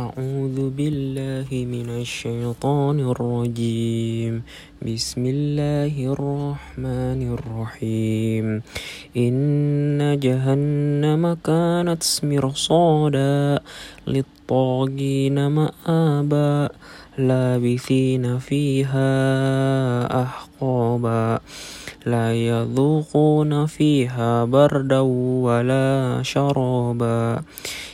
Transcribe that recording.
أعوذ بالله من الشيطان الرجيم. بسم الله الرحمن الرحيم. إن جهنم كانت مرصادا للطاغين مآبا لابثين فيها أحقابا. لا يذوقون فيها بردا ولا شرابا.